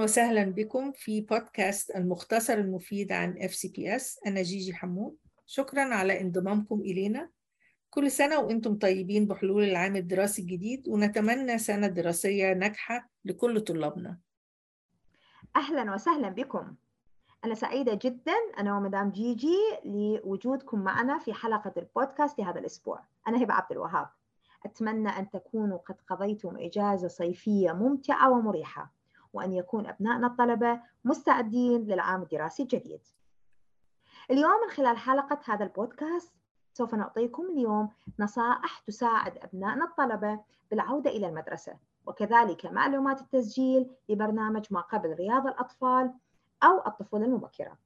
وسهلا بكم في بودكاست المختصر المفيد عن FCPS أنا جيجي حمود. شكرا على انضمامكم إلينا. كل سنة وأنتم طيبين بحلول العام الدراسي الجديد ونتمنى سنة دراسية ناجحة لكل طلابنا. أهلا وسهلا بكم. أنا سعيدة جدا. أنا ومدام جيجي لوجودكم معنا في حلقة البودكاست لهذا الأسبوع. أنا هبة عبد الوهاب. أتمنى أن تكونوا قد قضيتم إجازة صيفية ممتعة ومريحة. وأن يكون أبنائنا الطلبة مستعدين للعام الدراسي الجديد. اليوم من خلال حلقة هذا البودكاست سوف نعطيكم اليوم نصائح تساعد أبنائنا الطلبة بالعودة إلى المدرسة وكذلك معلومات التسجيل لبرنامج ما قبل رياض الأطفال أو الطفولة المبكرة.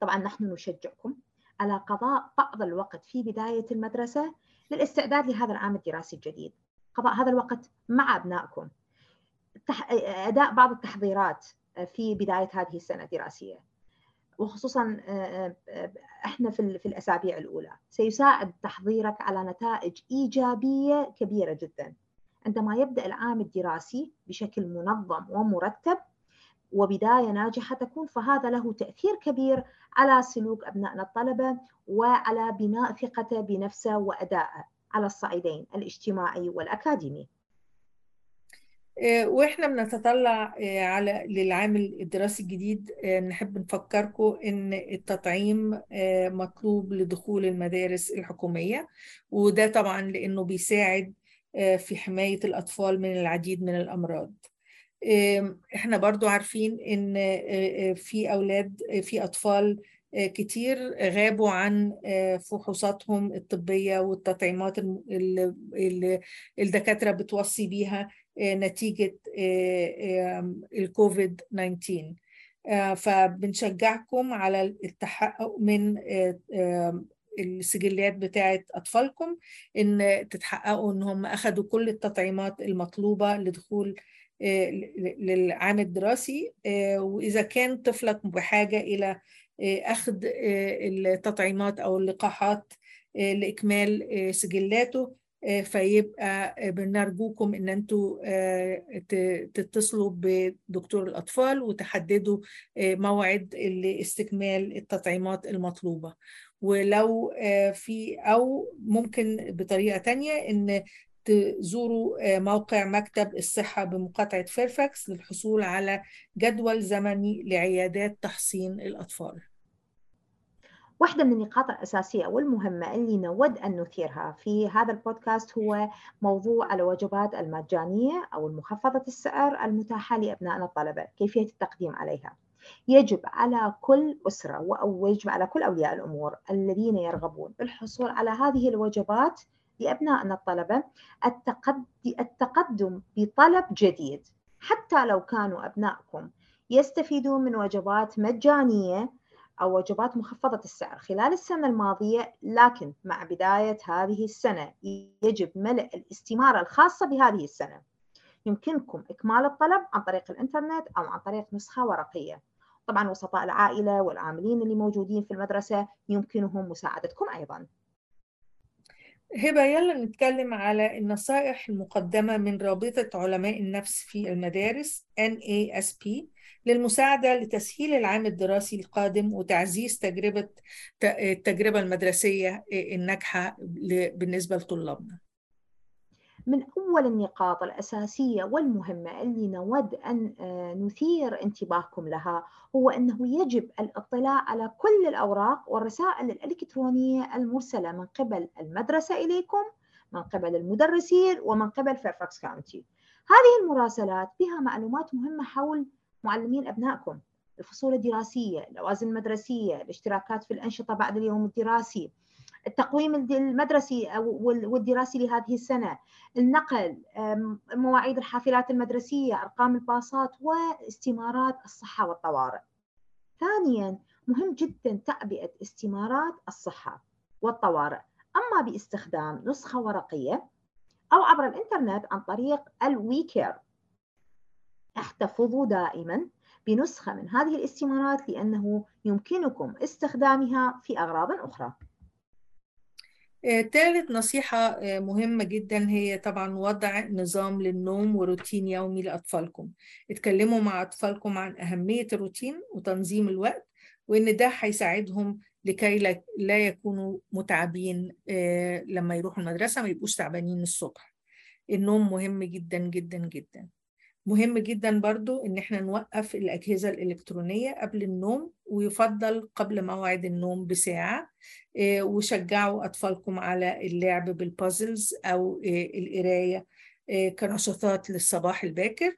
طبعا نحن نشجعكم على قضاء بعض الوقت في بداية المدرسة للاستعداد لهذا العام الدراسي الجديد. قضاء هذا الوقت مع أبنائكم. أداء بعض التحضيرات في بداية هذه السنة الدراسية. وخصوصا إحنا في في الأسابيع الأولى. سيساعد تحضيرك على نتائج إيجابية كبيرة جدا. عندما يبدأ العام الدراسي بشكل منظم ومرتب وبداية ناجحة تكون فهذا له تأثير كبير على سلوك أبنائنا الطلبة وعلى بناء ثقته بنفسه وأدائه على الصعيدين الاجتماعي والأكاديمي. وإحنا بنتطلع على للعام الدراسي الجديد نحب نفكركم إن التطعيم مطلوب لدخول المدارس الحكومية وده طبعا لأنه بيساعد في حماية الأطفال من العديد من الأمراض. إحنا برضو عارفين إن في أولاد في أطفال كتير غابوا عن فحوصاتهم الطبية والتطعيمات اللي الدكاترة بتوصي بيها نتيجة الكوفيد 19 فبنشجعكم على التحقق من السجلات بتاعة أطفالكم إن تتحققوا إن هم أخذوا كل التطعيمات المطلوبة لدخول للعام الدراسي. وإذا كان طفلك بحاجة إلى أخذ التطعيمات أو اللقاحات لإكمال سجلاته فيبقى بنرجوكم إن أنتوا تتصلوا بدكتور الأطفال وتحددوا موعد لاستكمال التطعيمات المطلوبة. ولو في أو ممكن بطريقة تانية إن تزوروا موقع مكتب الصحة بمقاطعة فيرفاكس للحصول على جدول زمني لعيادات تحصين الأطفال. واحدة من النقاط الأساسية والمهمة اللي نود أن نثيرها في هذا البودكاست هو موضوع الوجبات المجانية أو المخفضة السعر المتاحة لأبنائنا الطلبة كيفية التقديم عليها. يجب على كل أسرة أو يجب على كل أولياء الأمور الذين يرغبون بالحصول على هذه الوجبات لأبنائنا الطلبة التقدم بطلب جديد. حتى لو كانوا أبنائكم يستفيدون من وجبات مجانية أو وجبات مخفضة السعر خلال السنة الماضية لكن مع بداية هذه السنة يجب ملء الاستمارة الخاصة بهذه السنة. يمكنكم إكمال الطلب عن طريق الإنترنت أو عن طريق نسخة ورقية. طبعا وسطاء العائلة والعاملين اللي موجودين في المدرسة يمكنهم مساعدتكم أيضاً. هبة يلا نتكلم على النصائح المقدمة من رابطة علماء النفس في المدارس NASP للمساعدة لتسهيل العام الدراسي القادم وتعزيز تجربة التجربة المدرسية الناجحة بالنسبة لطلابنا. من أول النقاط الأساسية والمهمة اللي نود أن نثير انتباهكم لها هو أنه يجب الاطلاع على كل الأوراق والرسائل الإلكترونية المرسلة من قبل المدرسة إليكم من قبل المدرسين ومن قبل Fairfax County هذه المراسلات بها معلومات مهمة حول معلمين أبنائكم الفصول الدراسية اللوازم المدرسية الاشتراكات في الأنشطة بعد اليوم الدراسي. التقويم المدرسي والدراسي لهذه السنة. النقل مواعيد الحافلات المدرسية أرقام الباصات واستمارات الصحة والطوارئ. ثانيا مهم جدا تعبئة استمارات الصحة والطوارئ. أما باستخدام نسخة ورقية أو عبر الإنترنت عن طريق الويكير احتفظوا دائما بنسخة من هذه الاستمارات لأنه يمكنكم استخدامها في أغراض أخرى. ثالث نصيحة آه، مهمة جدا هي طبعا وضع نظام للنوم وروتين يومي لأطفالكم. اتكلموا مع أطفالكم عن أهمية الروتين وتنظيم الوقت وإن ده هيساعدهم لكي لا- لا يكونوا متعبين آه، لما يروحوا المدرسة ما يبقوش تعبانين الصبح. النوم مهم جدا جدا جدا. مهم جدا برضو إن إحنا نوقف الأجهزة الإلكترونية قبل النوم ويفضل قبل موعد النوم بساعة آه، وشجعوا أطفالكم على اللعب بالبازلز أو آه، القراية آه، كنشاطات للصباح الباكر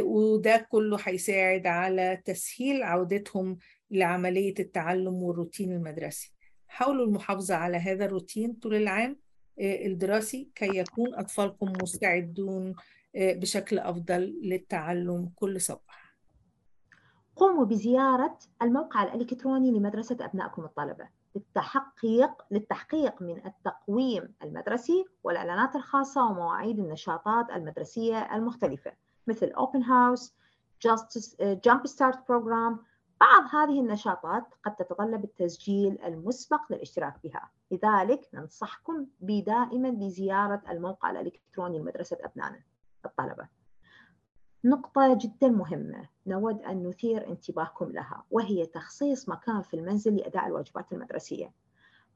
وده كله هيساعد على تسهيل عودتهم لعملية التعلم والروتين المدرسي. حاولوا المحافظة على هذا الروتين طول العام الدراسي كي يكون أطفالكم مستعدون بشكل أفضل للتعلم كل صباح قوموا بزيارة الموقع الإلكتروني لمدرسة أبنائكم الطلبة للتحقيق للتحقيق من التقويم المدرسي والإعلانات الخاصة ومواعيد النشاطات المدرسية المختلفة مثل Open House, Justice, Jump Start Program. بعض هذه النشاطات قد تتطلب التسجيل المسبق للاشتراك بها. لذلك ننصحكم بدائما بزيارة الموقع الإلكتروني لمدرسة أبنائنا. الطلبة. نقطة جدا مهمة. نود أن نثير انتباهكم لها وهي تخصيص مكان في المنزل لأداء الواجبات المدرسية.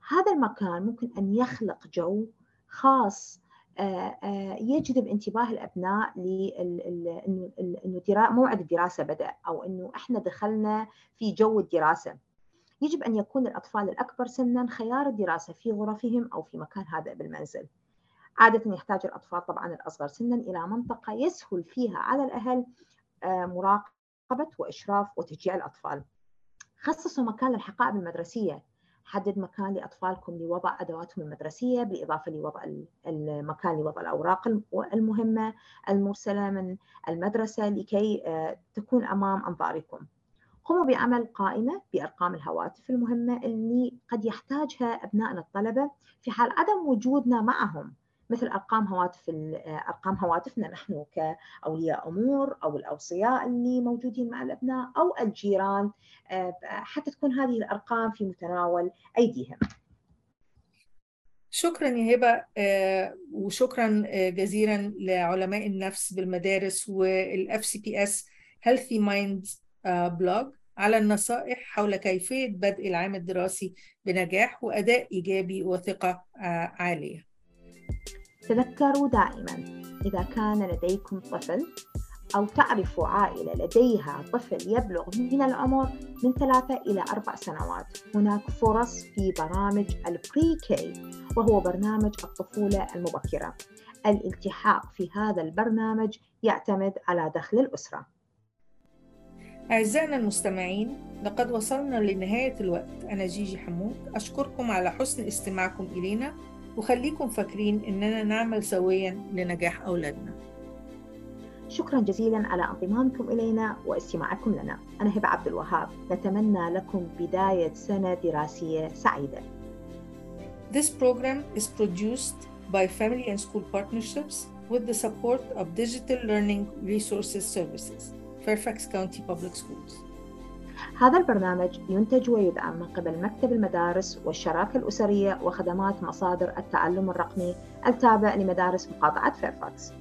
هذا المكان ممكن أن يخلق جو خاص آه، آه، يجذب انتباه الأبناء لأنه موعد الدراسة بدأ أو أنه إحنا دخلنا في جو الدراسة. يجب أن يكون الأطفال الأكبر سنا خيار الدراسة في غرفهم أو في مكان هادئ بالمنزل. عادة يحتاج الأطفال طبعا الأصغر سنا إلى منطقة يسهل فيها على الأهل آه، مراقبة وإشراف وتشجيع الأطفال. خصصوا مكان للحقائب المدرسية. حدد مكان لأطفالكم لوضع أدواتهم المدرسية بالإضافة لوضع المكان لوضع الأوراق المهمة المرسلة من المدرسة لكي آه، تكون أمام أنظاركم. قوموا بعمل قائمة بأرقام الهواتف المهمة اللي قد يحتاجها أبنائنا الطلبة في حال عدم وجودنا معهم. مثل أرقام هواتف أرقام هواتفنا نحن كأولياء أمور أو الأوصياء اللي موجودين مع الأبناء أو الجيران حتى تكون هذه الأرقام في متناول أيديهم. شكرا يا هبة وشكرا جزيلا لعلماء النفس بالمدارس وال FCPS Healthy Minds Blog على النصائح حول كيفية بدء العام الدراسي بنجاح وأداء إيجابي وثقة عالية. تذكروا دائما إذا كان لديكم طفل أو تعرفوا عائلة لديها طفل يبلغ من العمر من ثلاثة إلى أربع سنوات. هناك فرص في برامج البري كي وهو برنامج الطفولة المبكرة. الالتحاق في هذا البرنامج يعتمد على دخل الأسرة. أعزائنا المستمعين لقد وصلنا لنهاية الوقت. أنا جيجي حمود أشكركم على حسن استماعكم إلينا. وخليكم فاكرين إننا نعمل سويا لنجاح أولادنا شكرا جزيلا على انضمامكم إلينا واستماعكم لنا أنا هبة عبد الوهاب نتمنى لكم بداية سنة دراسية سعيدة This program is produced by Family and School Partnerships with the support of Digital Learning Resources Services, Fairfax County Public Schools. هذا البرنامج ينتج ويدعم من قبل مكتب المدارس والشراكة الأسرية وخدمات مصادر التعلم الرقمي التابع لمدارس مقاطعة فيرفاكس.